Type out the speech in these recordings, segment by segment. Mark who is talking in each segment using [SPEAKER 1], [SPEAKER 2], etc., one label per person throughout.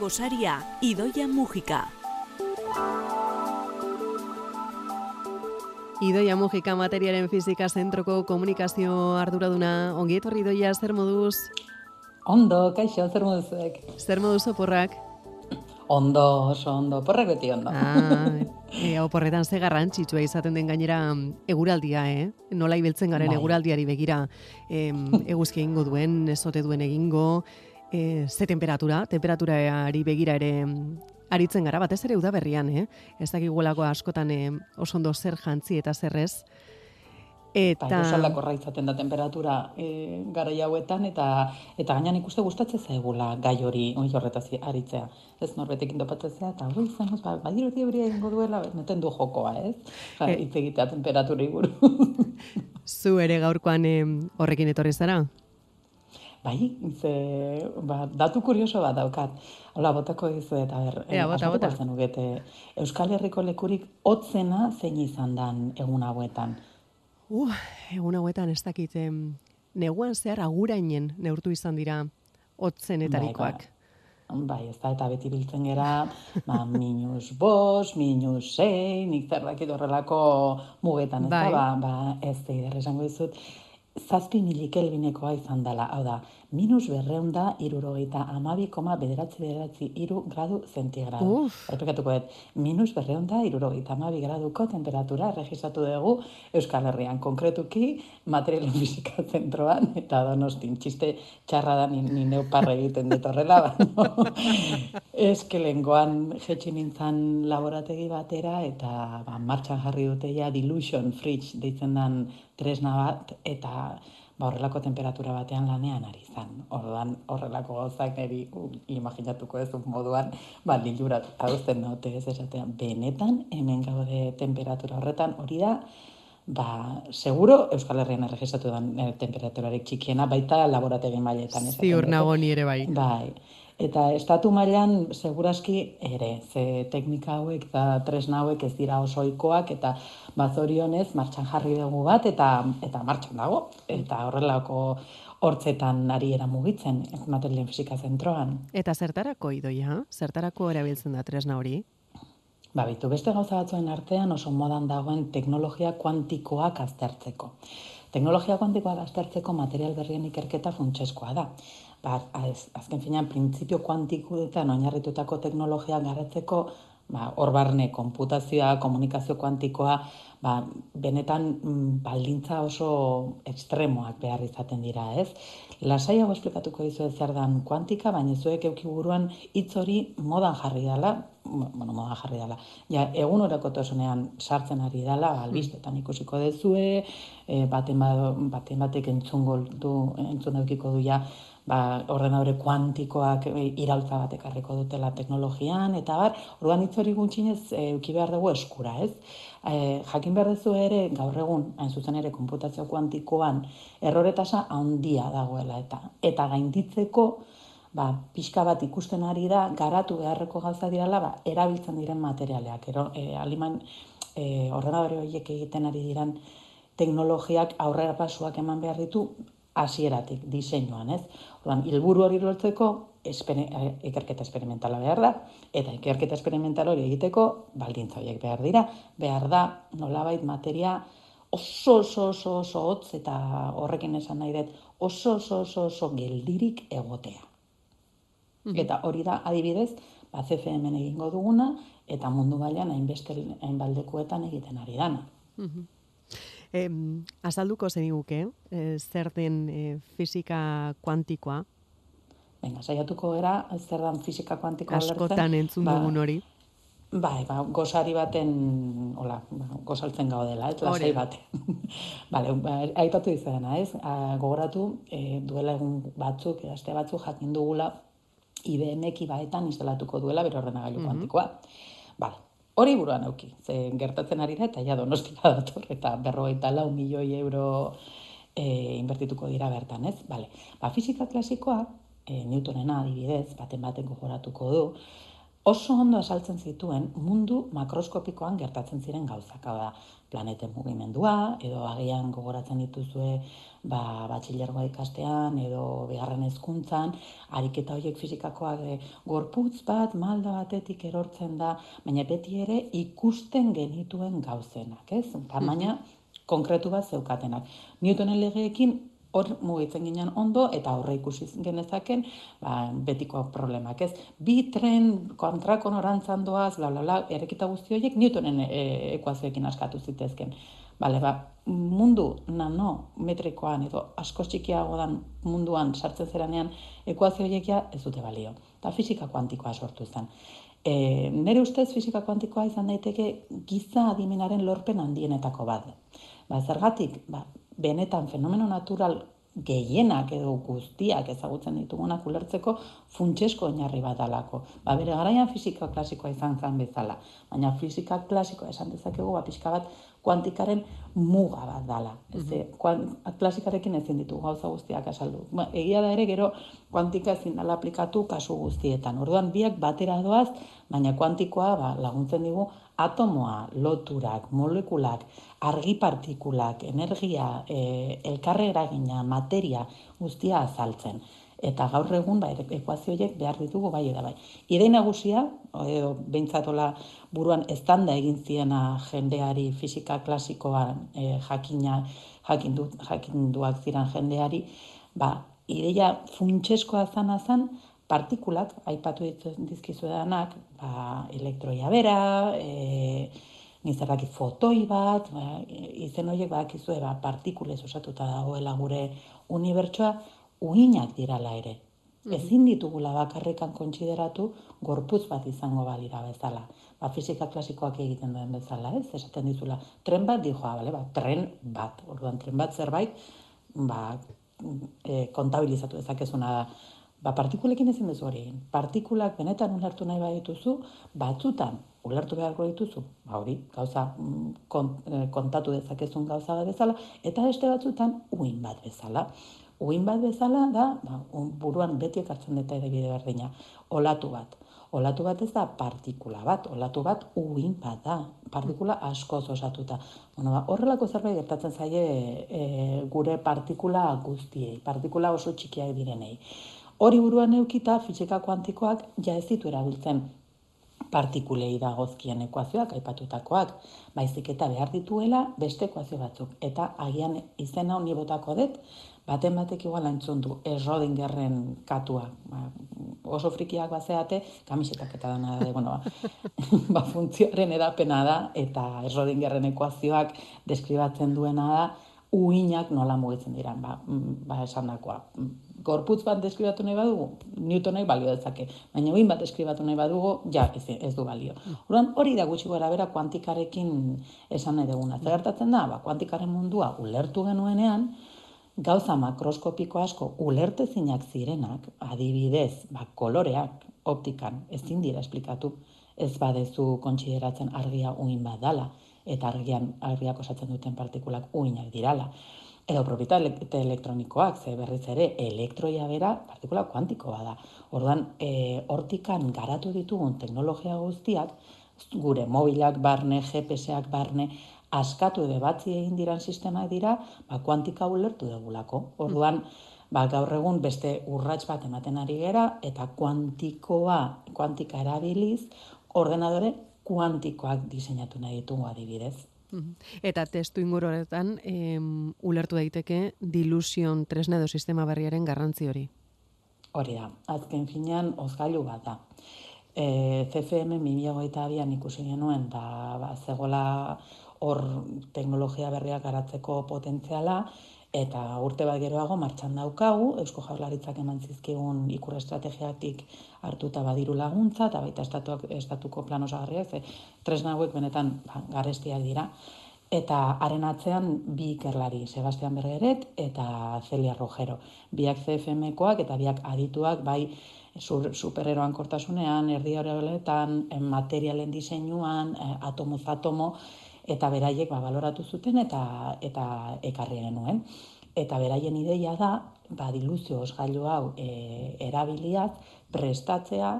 [SPEAKER 1] gosaria, Idoia Mujika.
[SPEAKER 2] Idoia Mujika materiaren fizika zentroko komunikazio arduraduna. Ongi etorri Idoia, zer moduz?
[SPEAKER 3] Ondo, kaixo, zer moduzuek?
[SPEAKER 2] Zer moduz oporrak?
[SPEAKER 3] Ondo, oso ondo, porrak beti ondo.
[SPEAKER 2] Ah, e, oporretan ze garrantzitsua izaten den gainera eguraldia, eh? Nola ibiltzen garen
[SPEAKER 3] Bai.
[SPEAKER 2] eguraldiari begira em, eguzki egingo duen, ezote duen egingo, e, ze temperatura, temperaturari begira ere em, aritzen gara, batez ere udaberrian, eh? Ez dakigulako askotan em, oso ondo zer jantzi eta zer ez.
[SPEAKER 3] Eta... Bai, oso izaten da temperatura e, gara hauetan, eta eta gainan ikuste gustatzen zaigula gai hori, hori horretaz aritzea. Ez norbetekin topatzea, eta hori izan, ba, badiroti euria egingo duela, meten du jokoa, ez? Ja,
[SPEAKER 2] E-
[SPEAKER 3] hitz egitea temperatura iguru.
[SPEAKER 2] Zu ere gaurkoan em, horrekin etorri zara?
[SPEAKER 3] Bai, ze, ba, datu kurioso bat daukat. Hola, botako dizu eta ber,
[SPEAKER 2] Ea, bota,
[SPEAKER 3] asmatuko
[SPEAKER 2] bota.
[SPEAKER 3] zenukete, Euskal Herriko lekurik hotzena zein izan dan egun hauetan.
[SPEAKER 2] Uh, egun hauetan ez dakit, em, neguan zehar agurainen neurtu izan dira hotzenetarikoak.
[SPEAKER 3] Bai, bai, ez da, eta beti biltzen gera, ba, minus bos, minus sei, nik zer dakit horrelako mugetan, ez
[SPEAKER 2] Bai.
[SPEAKER 3] da, ba, ba, ez da, esango dizut, zazpi milikelbinekoa izan dela, hau da, minus berreunda irurogeita amabi koma bederatzi bederatzi iru gradu zentigrado.
[SPEAKER 2] Uf.
[SPEAKER 3] Errepikatuko dut, minus berreunda irurogeita amabi graduko temperatura registratu dugu Euskal Herrian, konkretuki materialen fisika zentroan, eta donostin, txiste txarra da ni, ni neu parra egiten dut horrela, baina eske lengoan jetxi nintzen laborategi batera, eta ba, martxan jarri dute ja dilution fridge deitzen den tresna bat, eta ba, horrelako temperatura batean lanean ari izan. Orduan horrelako gauzak niri uh, imaginatuko ez moduan, ba, lilurat uzten daute ez esatean. Benetan, hemen gaude temperatura horretan, hori da, ba, seguro Euskal Herrian erregistratu den eh, temperaturarik txikiena, baita laborategi mailetan.
[SPEAKER 2] Ziur
[SPEAKER 3] dute.
[SPEAKER 2] nago ni ere bai.
[SPEAKER 3] Bai. Eta estatu mailan seguraski ere, ze teknika hauek eta tresna hauek ez dira oso ohikoak eta bazorionez martxan jarri dugu bat eta eta martxan dago eta horrelako hortzetan ari era mugitzen materialen fisika zentroan.
[SPEAKER 2] Eta zertarako idoia? Zertarako erabiltzen da tresna hori?
[SPEAKER 3] Ba, bitu, beste gauza batzuen artean oso modan dagoen teknologia kuantikoak aztertzeko. Teknologia kuantikoak aztertzeko material berrien ikerketa funtsezkoa da. Ba, az, azken finean, printzipio kuantikoetan oinarritutako teknologia garatzeko, ba, hor barne, konputazioa, komunikazio kuantikoa, ba, benetan mm, baldintza oso ekstremoak behar izaten dira, ez? Lasaiago esplikatuko dizuet zer dan kuantika, baina zuek euki buruan hitz hori modan jarri dela, bueno, modan jarri dela. Ja, egun tasunean sartzen ari dela, ba, albistetan ikusiko dezue, e, baten, ba, baten batek entzungo du, entzun eukiko du ja, ba, ordenadore kuantikoak e, iraultza bat ekarriko dutela teknologian, eta bar, orduan hitz hori gutxinez euki behar dugu eskura, ez? E, jakin behar duzu ere, gaur egun, hain zuzen ere, konputazio kuantikoan, errore tasa handia dagoela, eta eta gainditzeko, ba, pixka bat ikusten ari da, garatu beharreko gauza dirala, ba, erabiltzen diren materialeak. Ero, e, aliman, e, ordenadore horiek egiten ari diren teknologiak aurrera pasuak eman behar ditu hasieratik diseinuan, ez? Orduan, hilburu hori lortzeko eh, ikerketa esperimentala behar da, eta ikerketa esperimental hori egiteko baldintza horiek behar dira, behar da nolabait materia oso oso oso oso hotz eta horrekin esan nahi dut oso oso oso oso geldirik egotea. Eta hori da adibidez, ba CFM egingo duguna eta mundu mailan hainbeste hainbaldekuetan egiten ari dana.
[SPEAKER 2] Em, azalduko zeniguke, eh, zer den eh, fisika kuantikoa,
[SPEAKER 3] Venga, saiatuko gera zer dan fisika kuantikoa
[SPEAKER 2] askotan entzun
[SPEAKER 3] Ba,
[SPEAKER 2] dugun hori.
[SPEAKER 3] Bai, ba, gozari baten, hola, ba, gozaltzen gaudela, ez, lasai baten. Bale, ba, aipatu izana, ez, A, gogoratu, e, duela egun batzuk, aste batzuk jakin dugula, IBM-ek ibaetan instalatuko duela bere ordenagailu kuantikoa. Bale, hori buruan auki, ze gertatzen ari da, eta ja donostia dator, eta berrogeita lau milioi euro e, inbertituko dira bertan, ez? Bale, ba, fisika klasikoa, e, Newtonena adibidez, baten baten gogoratuko du, oso ondo esaltzen zituen mundu makroskopikoan gertatzen ziren gauzak. Hau da, planeten mugimendua, edo agian gogoratzen dituzue ba, batxilergoa ikastean, edo beharren hezkuntzan, ariketa horiek fizikakoak e, gorputz bat, malda batetik erortzen da, baina beti ere ikusten genituen gauzenak, ez? Tamaina konkretu bat zeukatenak. Newtonen legeekin hor mugitzen ginen ondo eta horre ikusi genezaken ba, betiko problemak, ez? Bi tren kontrako norantzan doaz, bla, bla, bla, erekita guzti horiek Newtonen e, ekuazioekin askatu zitezken. Bale, ba, mundu nano metrikoan edo asko txikiago dan munduan sartzen zeranean ekuazio horiek ez dute balio. Eta fisika kuantikoa sortu zen. E, nere ustez fisika kuantikoa izan daiteke giza adimenaren lorpen handienetako bat. Ba, zergatik, ba, benetan fenomeno natural gehienak edo guztiak ezagutzen ditugunak ulertzeko funtsesko oinarri bat dalako. Ba, bere garaian fisika klasikoa izan zen bezala, baina fisika klasikoa esan dezakegu ba, pixka bat kuantikaren muga bat dala. Ez mm klasikarekin ezin ditu gauza guztiak asaldu. Ba, egia da ere gero kuantika ezin dala aplikatu kasu guztietan. Orduan biak batera doaz, baina kuantikoa ba, laguntzen digu atomoa, loturak, molekulak, argi partikulak, energia, e, elkarre eragina, materia guztia azaltzen. Eta gaur egun ba, ekuazioiek behar ditugu bai eta bai. Idei nagusia, edo behintzatola buruan estanda egin ziena jendeari fisika klasikoan e, jakina, jakindu, jakinduak ziren jendeari, ba, ideia funtseskoa zan azan, partikulak, aipatu dizkizu edanak, ba, elektroia bera, e, nizerraki fotoi bat, ba, izen horiek bakizue ba, partikulez osatuta dagoela gure unibertsoa, uinak dirala ere. Mm Ezin ditugula bakarrikan kontsideratu gorputz bat izango balira bezala. Ba, fizika klasikoak egiten duen bezala, ez? Esaten dizula, tren bat dijoa, bale? Ba, tren bat, orduan tren bat zerbait, ba, e, kontabilizatu ezakezuna da ba, partikulekin ezin dezu hori egin. Partikulak benetan ulertu nahi badituzu, batzutan ulertu beharko dituzu, ba hori, gauza mm, eh, kontatu dezakezun gauza bat bezala, eta beste batzutan uin bat bezala. Uin bat bezala da, ba, buruan beti ekartzen deta ere bide berdina, olatu bat. Olatu bat ez da partikula bat, olatu bat uin bat da, partikula asko osatuta. Bueno, ba, horrelako zerbait gertatzen zaie e, gure partikula guztiei, partikula oso txikiak direnei. Hori buruan eukita, fizika kuantikoak ja ez ditu erabiltzen partikulei dagozkien ekuazioak, aipatutakoak, baizik eta behar dituela beste ekuazio batzuk. Eta agian izena honi botako dut, baten batek igual entzun du, Errodingerren katua. Ba, oso frikiak bazeate, kamisetak eta dana da, bueno, ba, ba funtzioaren edapena da, eta Errodingerren ekuazioak deskribatzen duena da, uinak nola mugitzen dira, ba, ba esan dakoa gorputz bat deskribatu nahi badugu, Newtonek balio dezake. Baina uin bat deskribatu nahi badugu, ja, ez, ez du balio. Horan, hori da gutxi gara bera kuantikarekin esan nahi duguna. Zer gertatzen da, ba, kuantikaren mundua ulertu genuenean, gauza makroskopiko asko ulertezinak zirenak, adibidez, ba, koloreak, optikan, ezin dira esplikatu, ez badezu kontsideratzen argia uin bat dala, eta argian argiak osatzen duten partikulak uinak dirala edo propietate elektronikoak, ze berriz ere, elektroia bera partikula kuantikoa da. Orduan, e, hortikan garatu ditugun teknologia guztiak, gure mobilak barne, GPS-ak barne, askatu edo batzi egin diran sistemak dira, ba, kuantika ulertu degulako. Orduan, ba, gaur egun beste urrats bat ematen ari gera, eta kuantikoa, kuantika erabiliz, ordenadore kuantikoak diseinatu nahi ditugu adibidez.
[SPEAKER 2] Eta testu inguru horretan, ulertu daiteke dilusion tresna edo sistema berriaren garrantzi hori.
[SPEAKER 3] Hori da, azken finean ozgailu bat da. E, CFM 2008an ikusi genuen, da ba, zegoela hor teknologia berriak garatzeko potentziala, eta urte bat geroago martxan daukagu, Eusko Jaurlaritzak eman zizkigun ikur estrategiatik hartuta badiru laguntza, eta baita estatuak, estatuko plan osagarriak, ze tresna hauek benetan ba, garestiak dira. Eta haren atzean bi ikerlari, Sebastian Bergeret eta Celia Rojero. Biak CFM-koak eta biak adituak bai supereroan kortasunean, erdi horreletan, materialen diseinuan, eh, atomo atomo, eta beraiek ba, baloratu zuten eta eta ekarri genuen. Eta beraien ideia da, ba, diluzio osgailu hau e, erabiliaz, prestatzea,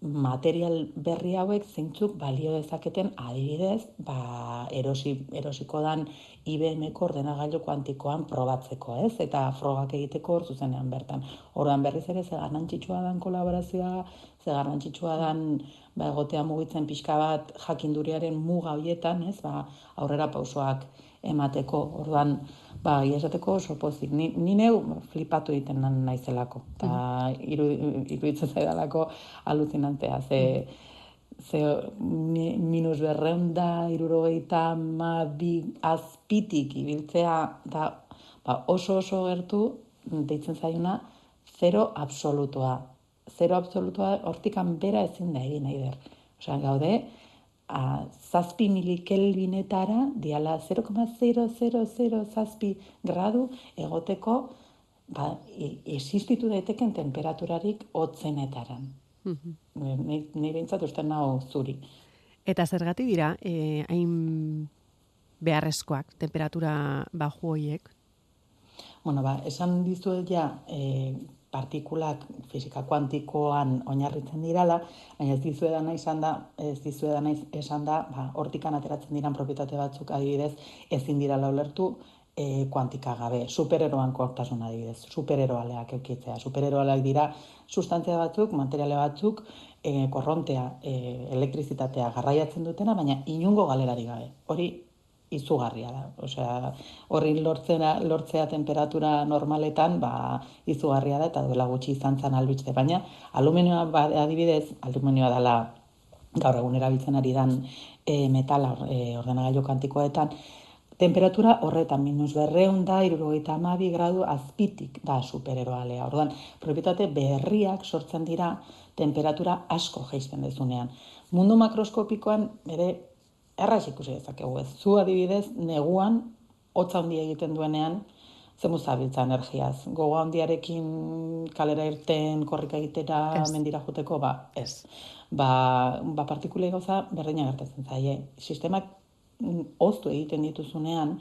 [SPEAKER 3] material berri hauek zeintzuk balio dezaketen adibidez, ba, erosi, erosiko dan IBM-ko ordenagailu kuantikoan probatzeko, ez? Eta frogak egiteko hor zuzenean bertan. Orduan berriz ere ze garrantzitsua dan kolaborazioa, ze garrantzitsua dan ba, egotea mugitzen pixka bat jakinduriaren muga hoietan, ez? Ba, aurrera pausoak emateko. Orduan, ba, esateko oso pozik. Ni, ni neu flipatu egiten naizelako. Eta mm. iru, iruditzen zaidalako aluzinantea. Ze, ze minus berreunda, irurogeita ma bi azpitik ibiltzea, da ba, oso oso gertu, deitzen zaiuna, zero absolutoa. Zero absolutoa hortikan bera ezin da egin nahi der. Osea, gaude, a zazpi milikelvinetara, diala 0,000 zazpi gradu egoteko ba, e, existitu daiteken temperaturarik otzenetaran. Mm -hmm. Nei bintzat uste nago zuri.
[SPEAKER 2] Eta zergati dira, eh, hain beharrezkoak, temperatura baju hoiek?
[SPEAKER 3] Bueno, ba, esan dizuet ja, eh, partikulak fisika kuantikoan oinarritzen dirala, baina ez dizu edan izan da, ez dizu edan esan da, ba, hortikan ateratzen diran propietate batzuk adibidez, ezin dira ulertu e, kuantika gabe, supereroan kortasun adibidez, supereroaleak eukitzea, supereroaleak dira sustantzia batzuk, materiale batzuk, e, korrontea, e, elektrizitatea garraiatzen dutena, baina inungo galerari gabe. Hori izugarria da. Osea, horri lortzea, lortzea temperatura normaletan, ba, izugarria da, eta duela gutxi izan zen albitze. Baina, aluminioa, ba, adibidez, aluminioa dela gaur egun erabiltzen ari dan e, metala e, ordenagailu kantikoetan, temperatura horretan minus berreun da, irurogeita amabi gradu azpitik da supereroalea. Orduan, propietate berriak sortzen dira temperatura asko geizten dezunean. Mundu makroskopikoan, ere, erraz ikusi dezakegu ez. Zu adibidez, neguan, hotza handi egiten duenean, zemu zabiltza energiaz. Gogo handiarekin kalera irten, korrika egitera, mendira joteko, ba, ez. Ba, ba partikulei goza berdina gertatzen zaie. Sistemak mm, oztu egiten dituzunean,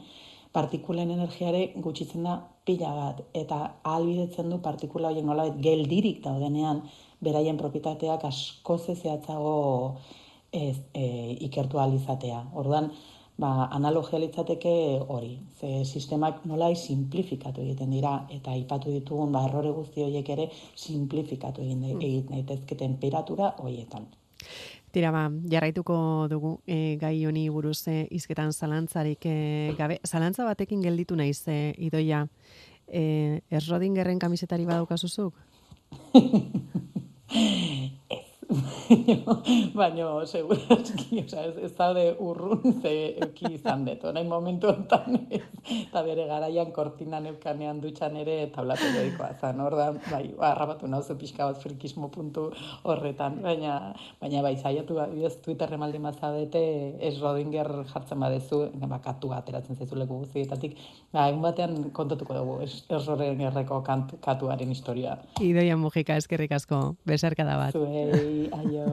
[SPEAKER 3] partikulen energiare gutxitzen da pila bat, eta ahalbidetzen du partikula horien nolabait geldirik daudenean, beraien propietateak asko zehatzago ez, e, ikertu alizatea. Orduan, ba, analogia litzateke hori. Ze sistemak nolai simplifikatu egiten dira eta aipatu ditugun ba, errore guzti horiek ere simplifikatu egin mm. egiten daitezke temperatura horietan.
[SPEAKER 2] Tira ba, jarraituko dugu e, gai honi buruz e, izketan zalantzarik e, gabe. Zalantza batekin gelditu naiz, e, idoia, e, errodingerren kamisetari badaukazuzuk?
[SPEAKER 3] baina segurazki, oza, ez, ez daude urrun ze euki izan dut. Nahi momentu enten, eta bere garaian kortinan eukanean dutxan ere tablatu dedikoa zan. Ordan, bai, arrabatu nauzu pixka bat frikismo puntu horretan. Baina, baina bai, zaiatu, ez Twitter emaldi mazadete, ez Rodinger jartzen badezu, bakatu ateratzen zaizu leku guztietatik. Ba, egun batean kontatuko dugu, ez, ez Rodingerreko katuaren historia.
[SPEAKER 2] Idoia Mujika, eskerrik asko, besarkada bat.
[SPEAKER 3] Zuei, ayo.